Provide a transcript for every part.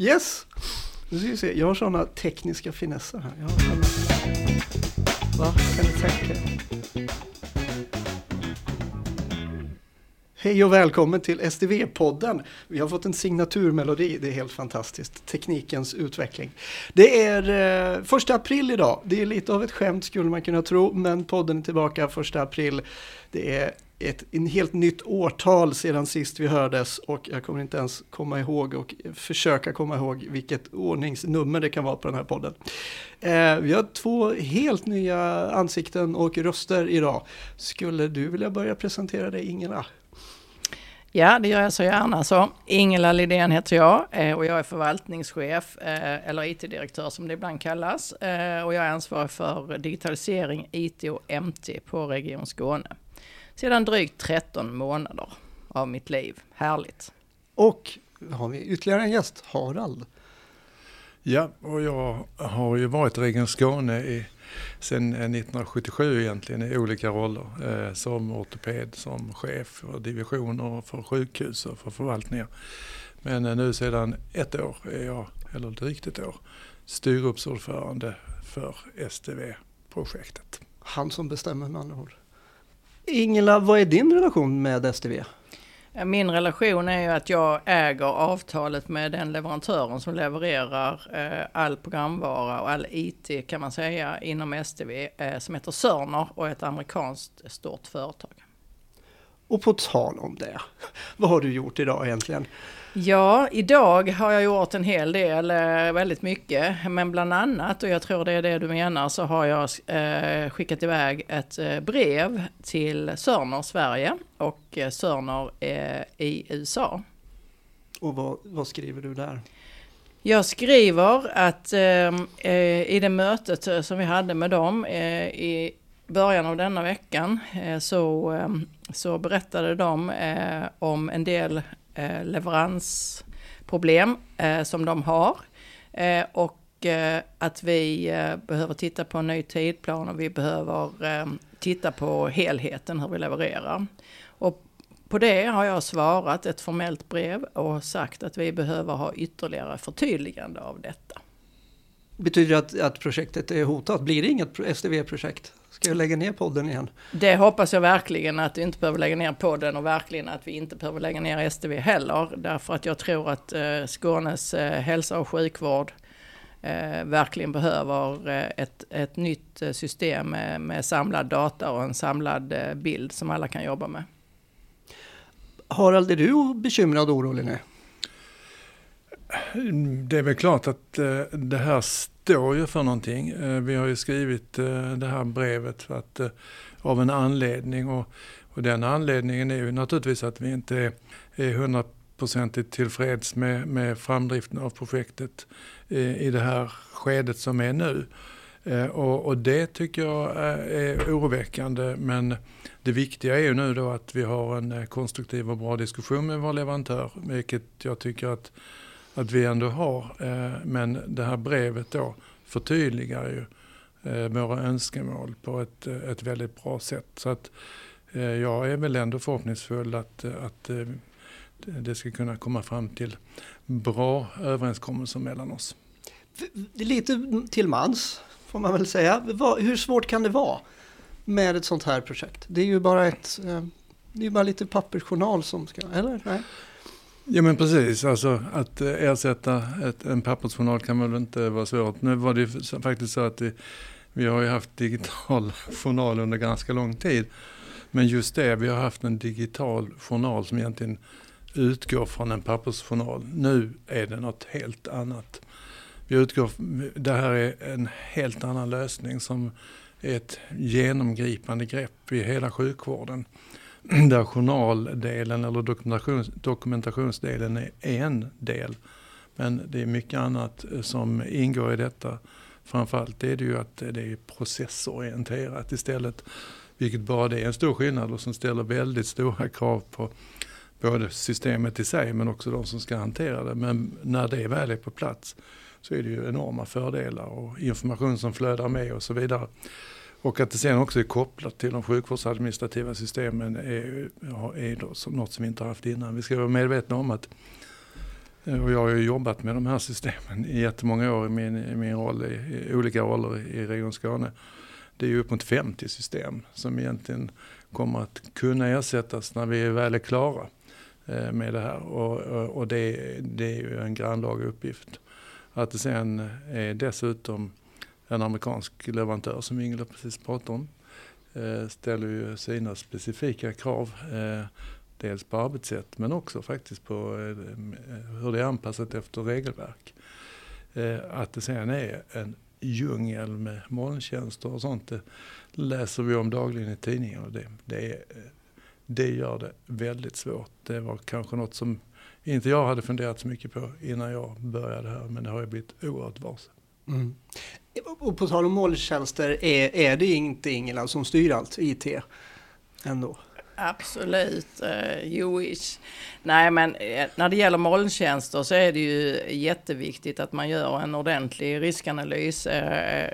Yes! Nu ska vi se, jag har sådana tekniska finesser här. Jag har såna... Va? Kan du tänka er? Hej och välkommen till SDV-podden. Vi har fått en signaturmelodi, det är helt fantastiskt. Teknikens utveckling. Det är eh, första april idag. Det är lite av ett skämt skulle man kunna tro, men podden är tillbaka första april. Det är ett en helt nytt årtal sedan sist vi hördes och jag kommer inte ens komma ihåg och försöka komma ihåg vilket ordningsnummer det kan vara på den här podden. Eh, vi har två helt nya ansikten och röster idag. Skulle du vilja börja presentera dig Ingela? Ja, det gör jag så gärna. Så, Ingela Lidén heter jag eh, och jag är förvaltningschef eh, eller IT-direktör som det ibland kallas. Eh, och jag är ansvarig för digitalisering, IT och MT på Region Skåne. Sedan drygt 13 månader av mitt liv. Härligt. Och har vi ytterligare en gäst, Harald. Ja, och jag har ju varit i Region Skåne i, sedan 1977 eh, egentligen i olika roller. Eh, som ortoped, som chef för divisioner, för sjukhus och för förvaltningar. Men eh, nu sedan ett år är jag, eller drygt ett år, styrgruppsordförande för STV-projektet. Han som bestämmer med andra ord. Ingela, vad är din relation med STV? Min relation är ju att jag äger avtalet med den leverantören som levererar eh, all programvara och all IT kan man säga inom STV eh, som heter Sörner och är ett amerikanskt stort företag. Och på tal om det, vad har du gjort idag egentligen? Ja, idag har jag gjort en hel del, eh, väldigt mycket. Men bland annat, och jag tror det är det du menar, så har jag eh, skickat iväg ett eh, brev till Sörner Sverige och Sörner eh, i USA. Och vad, vad, skriver du där? Jag skriver att eh, i det mötet som vi hade med dem i början av denna veckan eh, så, eh, så berättade de eh, om en del leveransproblem som de har. Och att vi behöver titta på en ny tidplan och vi behöver titta på helheten hur vi levererar. Och på det har jag svarat ett formellt brev och sagt att vi behöver ha ytterligare förtydligande av detta. Betyder det att, att projektet är hotat? Blir det inget SDV-projekt? Ska jag lägga ner podden igen? Det hoppas jag verkligen att vi inte behöver lägga ner podden och verkligen att vi inte behöver lägga ner STV heller. Därför att jag tror att eh, Skånes eh, hälsa och sjukvård eh, verkligen behöver eh, ett, ett nytt system med, med samlad data och en samlad bild som alla kan jobba med. Harald, är du bekymrad och orolig nu? Det är väl klart att eh, det här står ju för någonting. Eh, vi har ju skrivit eh, det här brevet för att, av en anledning och, och den anledningen är ju naturligtvis att vi inte är hundraprocentigt tillfreds med, med framdriften av projektet i det här skedet som är nu. Och, och, det tycker jag är oroväckande men det viktiga är ju nu då att vi har en konstruktiv och bra diskussion med vår leverantör vilket jag tycker att att vi ändå har. Eh, men det här brevet då förtydligar ju eh, våra önskemål på ett, eh, ett väldigt bra sätt. Så att jag är väl ändå förhoppningsfull att, att det ska kunna komma fram till bra överenskommelser mellan oss. Lite till mans får man väl säga. Hur svårt kan det vara med ett sånt här projekt? Det är ju bara ett det är bara lite pappersjournal som ska, eller? Nej. Ja men precis, alltså att eh, ersätta ett, en pappersjournal kan väl inte vara svårt. Nu var det ju faktiskt så att vi, vi har ju haft digital journal under ganska lång tid. Men just det, vi har haft en digital journal som egentligen utgår från en pappersjournal. Nu är det något helt annat. Vi utgår, det här är en helt annan lösning som är ett genomgripande grepp i hela sjukvården. där journaldelen eller dokumentations, dokumentationsdelen är en del. Men det är mycket annat eh, som ingår i detta. Framförallt är det ju att eh, det är processorienterat istället. Vilket bara det är en stor skillnad och som ställer väldigt stora krav på både systemet i sig men också de som ska hantera det. Men när det väl är på plats så är det ju enorma fördelar och information som flödar med och så vidare. Och att det sen också är kopplat till de sjukvårdsadministrativa systemen är, är då något som vi inte har haft innan. Vi ska vara medvetna om att eh, Och jag har ju jobbat med de här systemen i jättemånga år i min, i min roll, i, i olika roller i Region Skåne. Det är ju upp mot 50 system som egentligen kommer att kunna ersättas när vi väl är klara eh, med det här. Och, och det, det, är ju en grannlaga uppgift. Att det sen är dessutom en amerikansk leverantör som Ingela precis pratade om eh, ställer ju sina specifika krav. Eh, dels på arbetssätt men också faktiskt på eh, hur det är anpassat efter regelverk. Att det sen är en djungel med molntjänster och sånt. Det läser vi om dagligen i tidningen och det, det, det gör det väldigt svårt. Det var kanske något som inte jag hade funderat så mycket på innan jag började här men det har jag blivit oerhört varse. Mm. Och på tal om molntjänster, är, är det inte Ingela som styr allt IT ändå? Absolut, eh, you wish. Nej men eh, när det gäller molntjänster så är det ju jätteviktigt att man gör en ordentlig riskanalys eh,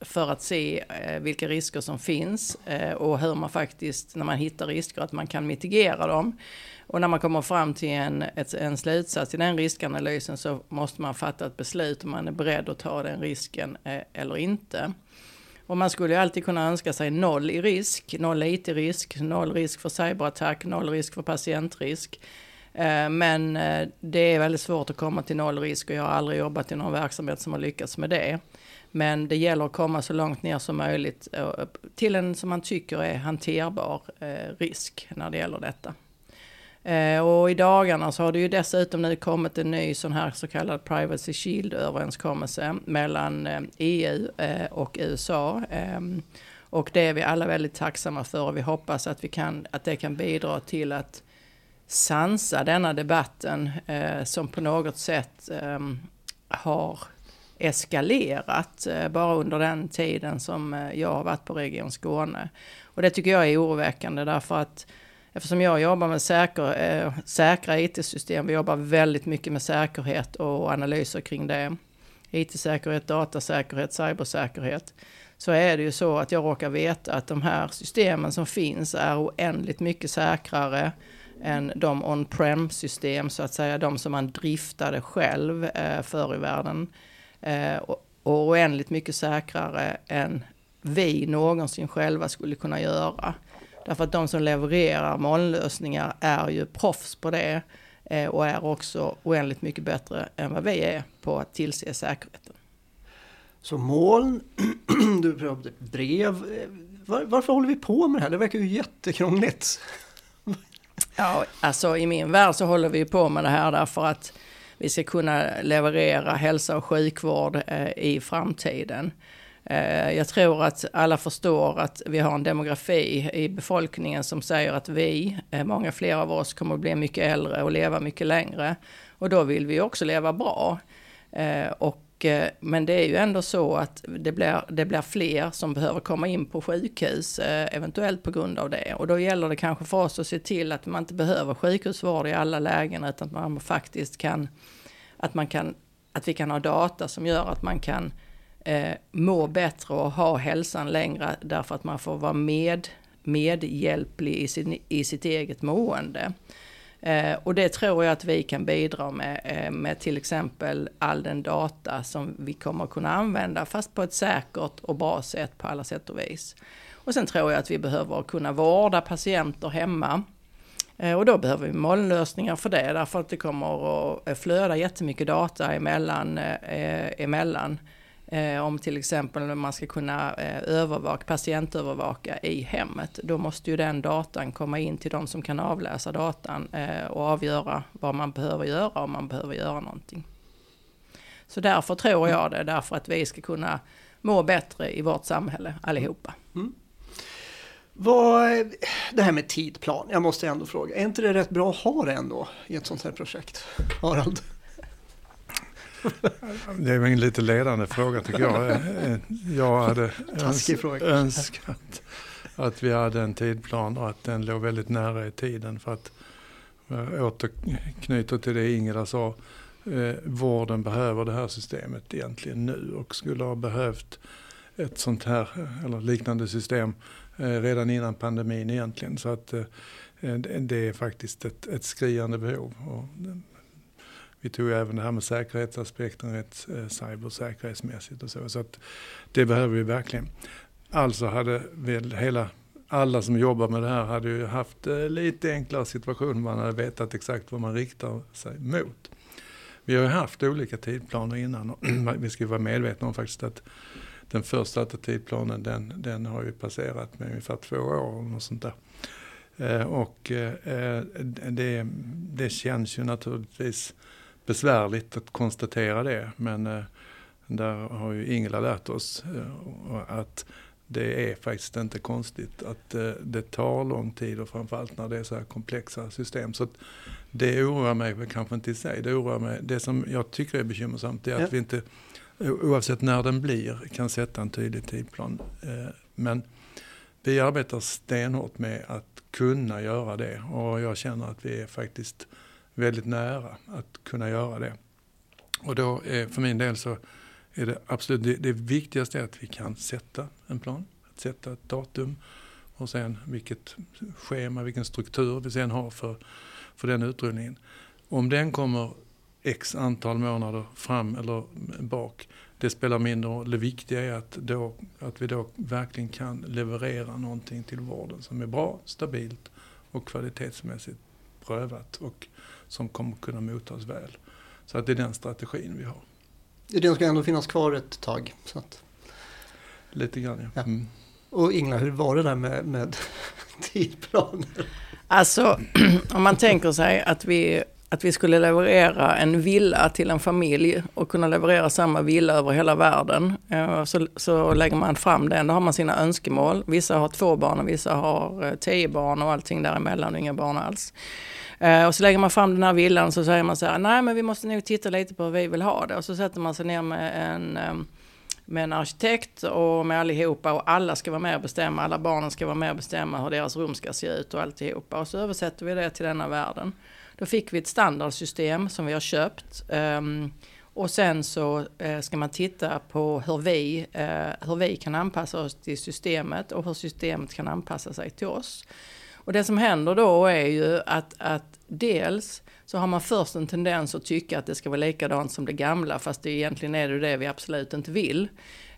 för att se vilka risker som finns och hur man faktiskt, när man hittar risker, att man kan mitigera dem. Och när man kommer fram till en, ett, en slutsats i den riskanalysen så måste man fatta ett beslut om man är beredd att ta den risken eller inte. Och man skulle ju alltid kunna önska sig noll i risk, noll IT-risk, noll risk för cyberattack, noll risk för patientrisk. Eh, men eh, det är väldigt svårt att komma till noll risk och jag har aldrig jobbat i någon verksamhet som har lyckats med det. Men det gäller att komma så långt ner som möjligt eh, till en som man tycker är hanterbar risk när det gäller detta. Eh, och i dagarna så har det ju dessutom nu kommit en ny sån här så kallad Privacy Shield-överenskommelse mellan eh, EU eh, och USA. Ehm, och det är vi alla väldigt tacksamma för och vi hoppas att, vi kan, att det kan bidra till att sansa denna debatten som på något sätt ehm, har eskalerat bara under den tiden som jag har varit på Region Skåne. Och det tycker jag är oroväckande därför att Eftersom jag jobbar med säker, eh, säkra IT-system, vi jobbar väldigt mycket med säkerhet och analyser kring det. IT-säkerhet, datasäkerhet, cybersäkerhet. Så är det ju så att jag råkar veta att de här systemen som finns är oändligt mycket säkrare än de on-prem system, så att säga, de som man driftade själv eh, förr i världen. Eh, och, och oändligt mycket säkrare än vi någonsin själva skulle kunna göra. Därför att de som levererar molnlösningar är ju proffs på det eh, och är också oändligt mycket bättre än vad vi är på att tillse säkerheten. Så moln, du pratade brev. Var, varför håller vi på med det här? Det verkar ju jättekrångligt. ja, alltså i min värld så håller vi på med det här därför att vi ska kunna leverera hälsa och sjukvård eh, i framtiden. Eh, jag tror att alla förstår att vi har en demografi i befolkningen som säger att vi, eh, många fler av oss, kommer att bli mycket äldre och leva mycket längre. Och då vill vi också leva bra. Eh, och, men det är ju ändå så att det blir, det blir fler som behöver komma in på sjukhus, eventuellt på grund av det. Och då gäller det kanske för oss att se till att man inte behöver sjukhusvård i alla lägen, utan att man faktiskt kan, att man kan, att vi kan ha data som gör att man kan eh, må bättre och ha hälsan längre därför att man får vara med, medhjälplig i, sin, i sitt eget mående. Eh, och det tror jag att vi kan bidra med, eh, med till exempel all den data som vi kommer kunna använda, fast på ett säkert och bra sätt på alla sätt och vis. Och sen tror jag att vi behöver kunna vårda patienter hemma. Eh, och då behöver vi molnlösningar för det, därför att det kommer att flöda jättemycket data emellan, eh, emellan Eh, om till exempel man ska kunna eh, övervaka, patientövervaka i hemmet, då måste ju den datan komma in till de som kan avläsa datan eh, och avgöra vad man behöver göra om man behöver göra någonting. Så därför tror jag det, därför att vi ska kunna må bättre i vårt samhälle allihopa. Mm. Vad, det här med tidplan, jag måste ändå fråga, är inte det rätt bra att ha det ändå i ett sånt här projekt? Harald? Det är en lite ledande fråga tycker jag. Jag hade önskat att vi hade en tidplan och att den låg väldigt nära i tiden. För att återknyta till det Ingela sa. Eh, vården behöver det här systemet egentligen nu och skulle ha behövt ett sånt här eller liknande system eh, redan innan pandemin egentligen. Så att eh, det är faktiskt ett, ett skriande behov. Och vi tog även det här med säkerhetsaspekten rätt eh, cybersäkerhetsmässigt och så. Så att det behöver vi verkligen. Alltså hade väl hela alla som jobbar med det här hade ju haft eh, lite enklare situation. Man hade vetat exakt vad man riktar sig mot. Vi har ju haft olika tidplaner innan och vi ska vara medvetna om faktiskt att den första tidplanen den, den har ju passerat med ungefär två år eller något sånt där. Eh, och eh, eh det, det känns ju naturligtvis besvärligt att konstatera det men eh, där har ju Ingela lärt oss eh, att det är faktiskt inte konstigt att eh, det tar lång tid och framförallt när det är så här komplexa system. Så det oroar mig kanske inte i sig. Det oroar mig. Det som jag tycker är bekymmersamt är att ja. vi inte, oavsett när den blir, kan sätta en tydlig tidplan. Men vi arbetar stenhårt med att kunna göra det och jag känner att vi är faktiskt väldigt nära att kunna göra det. Och då är för min del så är det absolut det, det viktigaste är att vi kan sätta en plan, att sätta ett datum och sen vilket schema, vilken struktur vi sen har för, för den utrullningen. Om den kommer x antal månader fram eller bak, det spelar mindre roll. Det viktiga är att, då, att vi då verkligen kan leverera någonting till vården som är bra, stabilt och kvalitetsmässigt prövat och som kommer kunna mottas väl. Så att det är den strategin vi har. Den ska ändå finnas kvar ett tag. Så att... Lite grann ja. Mm. Och Ingla, hur var det där med, med tidplaner? Alltså, om man tänker sig att vi, att vi skulle leverera en villa till en familj och kunna leverera samma villa över hela världen. Eh, så, så lägger man fram den, då har man sina önskemål. Vissa har två barn och vissa har eh, tio barn och allting däremellan och inga barn alls. Eh, och så lägger man fram den här villan så säger man så här, nej men vi måste nog titta lite på hur vi vill ha det. Och så sätter man sig ner med en, ehm, med en arkitekt och med allihopa och alla ska vara med och bestämma, alla barnen ska vara med och bestämma hur deras rum ska se ut och alltihopa. Och så översätter vi det till denna världen. Då fick vi ett standardsystem som vi har köpt. Ehm, och sen så eh, ska man titta på hur vi, eh, hur vi kan anpassa oss till systemet och hur systemet kan anpassa sig till oss. Och det som händer då är ju att, att dels så har man först en tendens att tycka att det ska vara likadant som det gamla fast det egentligen är det det vi absolut inte vill.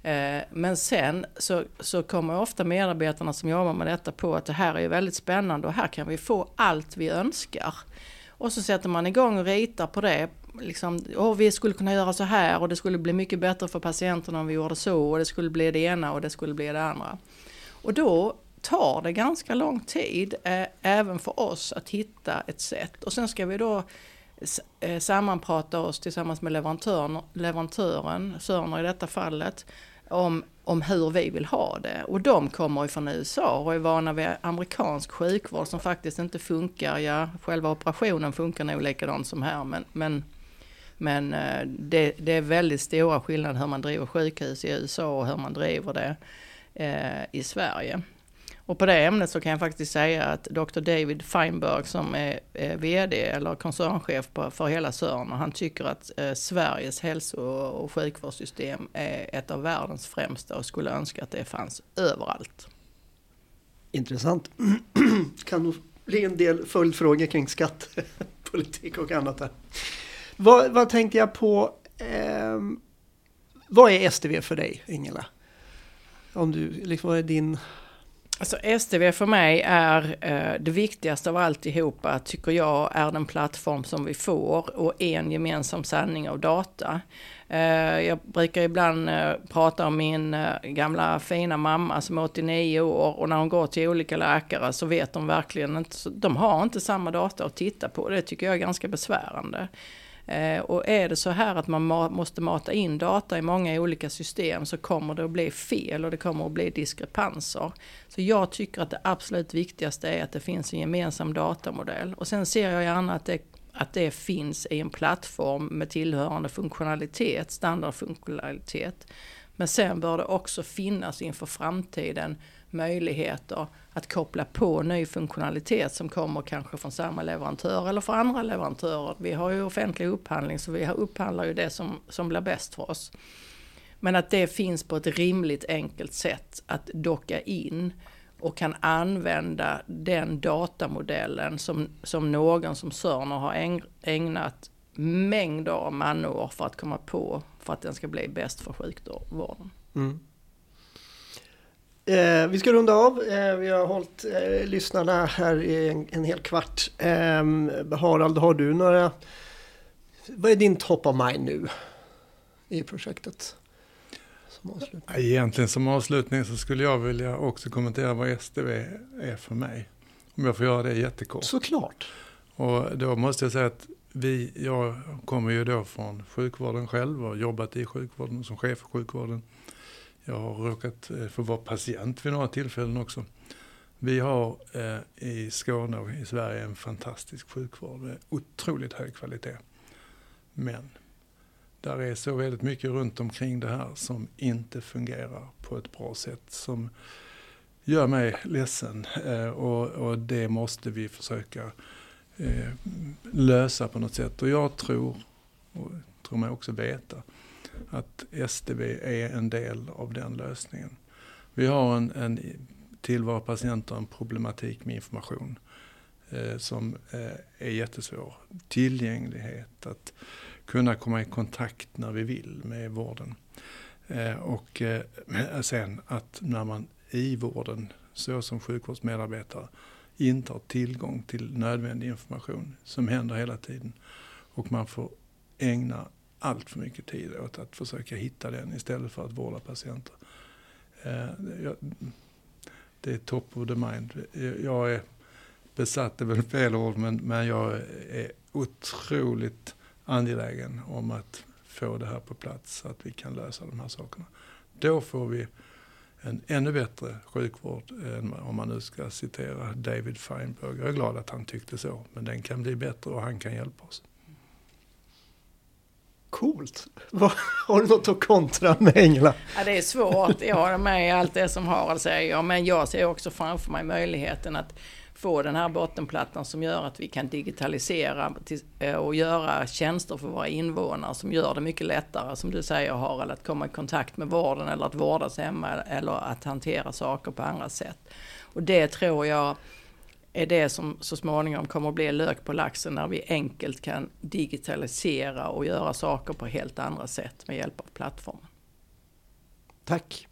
Eh, men sen så, så kommer ofta medarbetarna som jobbar med detta på att det här är väldigt spännande och här kan vi få allt vi önskar. Och så sätter man igång och ritar på det. Liksom, oh, vi skulle kunna göra så här och det skulle bli mycket bättre för patienterna om vi gjorde så och det skulle bli det ena och det skulle bli det andra. Och då tar det ganska lång tid, eh, även för oss, att hitta ett sätt. Och sen ska vi då eh, sammanprata oss tillsammans med leverantören, leverantören Sörner i detta fallet, om, om hur vi vill ha det. Och de kommer ju från USA och är vana vid amerikansk sjukvård som faktiskt inte funkar. Ja, själva operationen funkar nog likadant som här, men, men men eh, det, det, är väldigt stora skillnader hur man driver sjukhus i USA och hur man driver det eh, i Sverige. Och på det ämnet så kan jag faktiskt säga att Dr. David Feinberg som är, eh, VD eller koncernchef för hela Sörner, han tycker att eh, Sveriges hälso och sjukvårdssystem är ett av världens främsta och skulle önska att det fanns överallt. Intressant. kan nog bli en del följdfrågor kring skattepolitik och annat där. Vad, vad tänkte jag på? Eh, vad är STV för dig, Ingela? Om du, liksom, vad är din Alltså STV för mig är eh, det viktigaste av alltihopa, tycker jag, är den plattform som vi får och en gemensam sanning av data. Eh, jag brukar ibland eh, prata om min eh, gamla fina mamma som är 89 år och när hon går till olika läkare så vet de verkligen inte, de har inte samma data att titta på. Det tycker jag är ganska besvärande. Eh, och är det så här att man måste mata in data i många olika system så kommer det att bli fel och det kommer att bli diskrepanser. Så jag tycker att det absolut viktigaste är att det finns en gemensam datamodell. Och sen ser jag gärna att det, att det finns i en plattform med tillhörande funktionalitet, standardfunktionalitet. Men sen bör det också finnas inför framtiden möjligheter att koppla på ny funktionalitet som kommer kanske från samma leverantör eller från andra leverantörer. Vi har ju offentlig upphandling så vi upphandlar ju det som, som blir bäst för oss. Men att det finns på ett rimligt enkelt sätt att docka in och kan använda den datamodellen som, som någon som Sörner har ägnat mängder av manår för att komma på för att den ska bli bäst för sjukvården. Mm. Eh, vi ska runda av. Eh, vi har hållit eh, lyssnarna här i en, en hel kvart. Eh, Harald, har du några... Vad är din top of mind nu i projektet? Som Egentligen som avslutning så skulle jag vilja också kommentera vad STV är för mig. Om jag får göra det jättekort. Såklart. Och då måste jag säga att vi, jag kommer ju då från sjukvården själv och jobbat i sjukvården som chef för sjukvården. Jag har råkat eh, få vara patient vid några tillfällen också. Vi har eh, i Skåne och i Sverige en fantastisk sjukvård med otroligt hög kvalitet. Men där är så väldigt mycket runt omkring det här som inte fungerar på ett bra sätt. Som gör mig ledsen eh, och, och, det måste vi försöka eh, lösa på något sätt. Och jag tror, och tror mig också veta, att STB är en del av den lösningen. Vi har en, en till våra patienter en problematik med information eh, som eh, är jättesvår. Tillgänglighet, att kunna komma i kontakt när vi vill med vården. Eh, och eh, sen att när man i vården, så som sjukvårdsmedarbetare, inte har tillgång till nödvändig information som händer hela tiden. Och man får ägna allt för mycket tid åt att försöka hitta den istället för att vårda patienter. Eh, det är top of the mind. Jag är besatt, det är väl fel ord, men, men jag är otroligt angelägen om att få det här på plats så att vi kan lösa de här sakerna. Då får vi en ännu bättre sjukvård än om man nu ska citera David Feinberg. Jag är glad att han tyckte så, men den kan bli bättre och han kan hjälpa oss. Coolt! Har du något att kontra med Engla? Ja, det är svårt. Jag håller med i allt det som Harald säger, men jag ser också framför mig möjligheten att få den här bottenplattan som gör att vi kan digitalisera eh, och göra tjänster för våra invånare som gör det mycket lättare, som du säger Harald, att komma i kontakt med vården eller att vårdas hemma eller att hantera saker på andra sätt. Och det tror jag är det som så småningom kommer att bli lök på laxen när vi enkelt kan digitalisera och göra saker på helt andra sätt med hjälp av plattformen. Tack!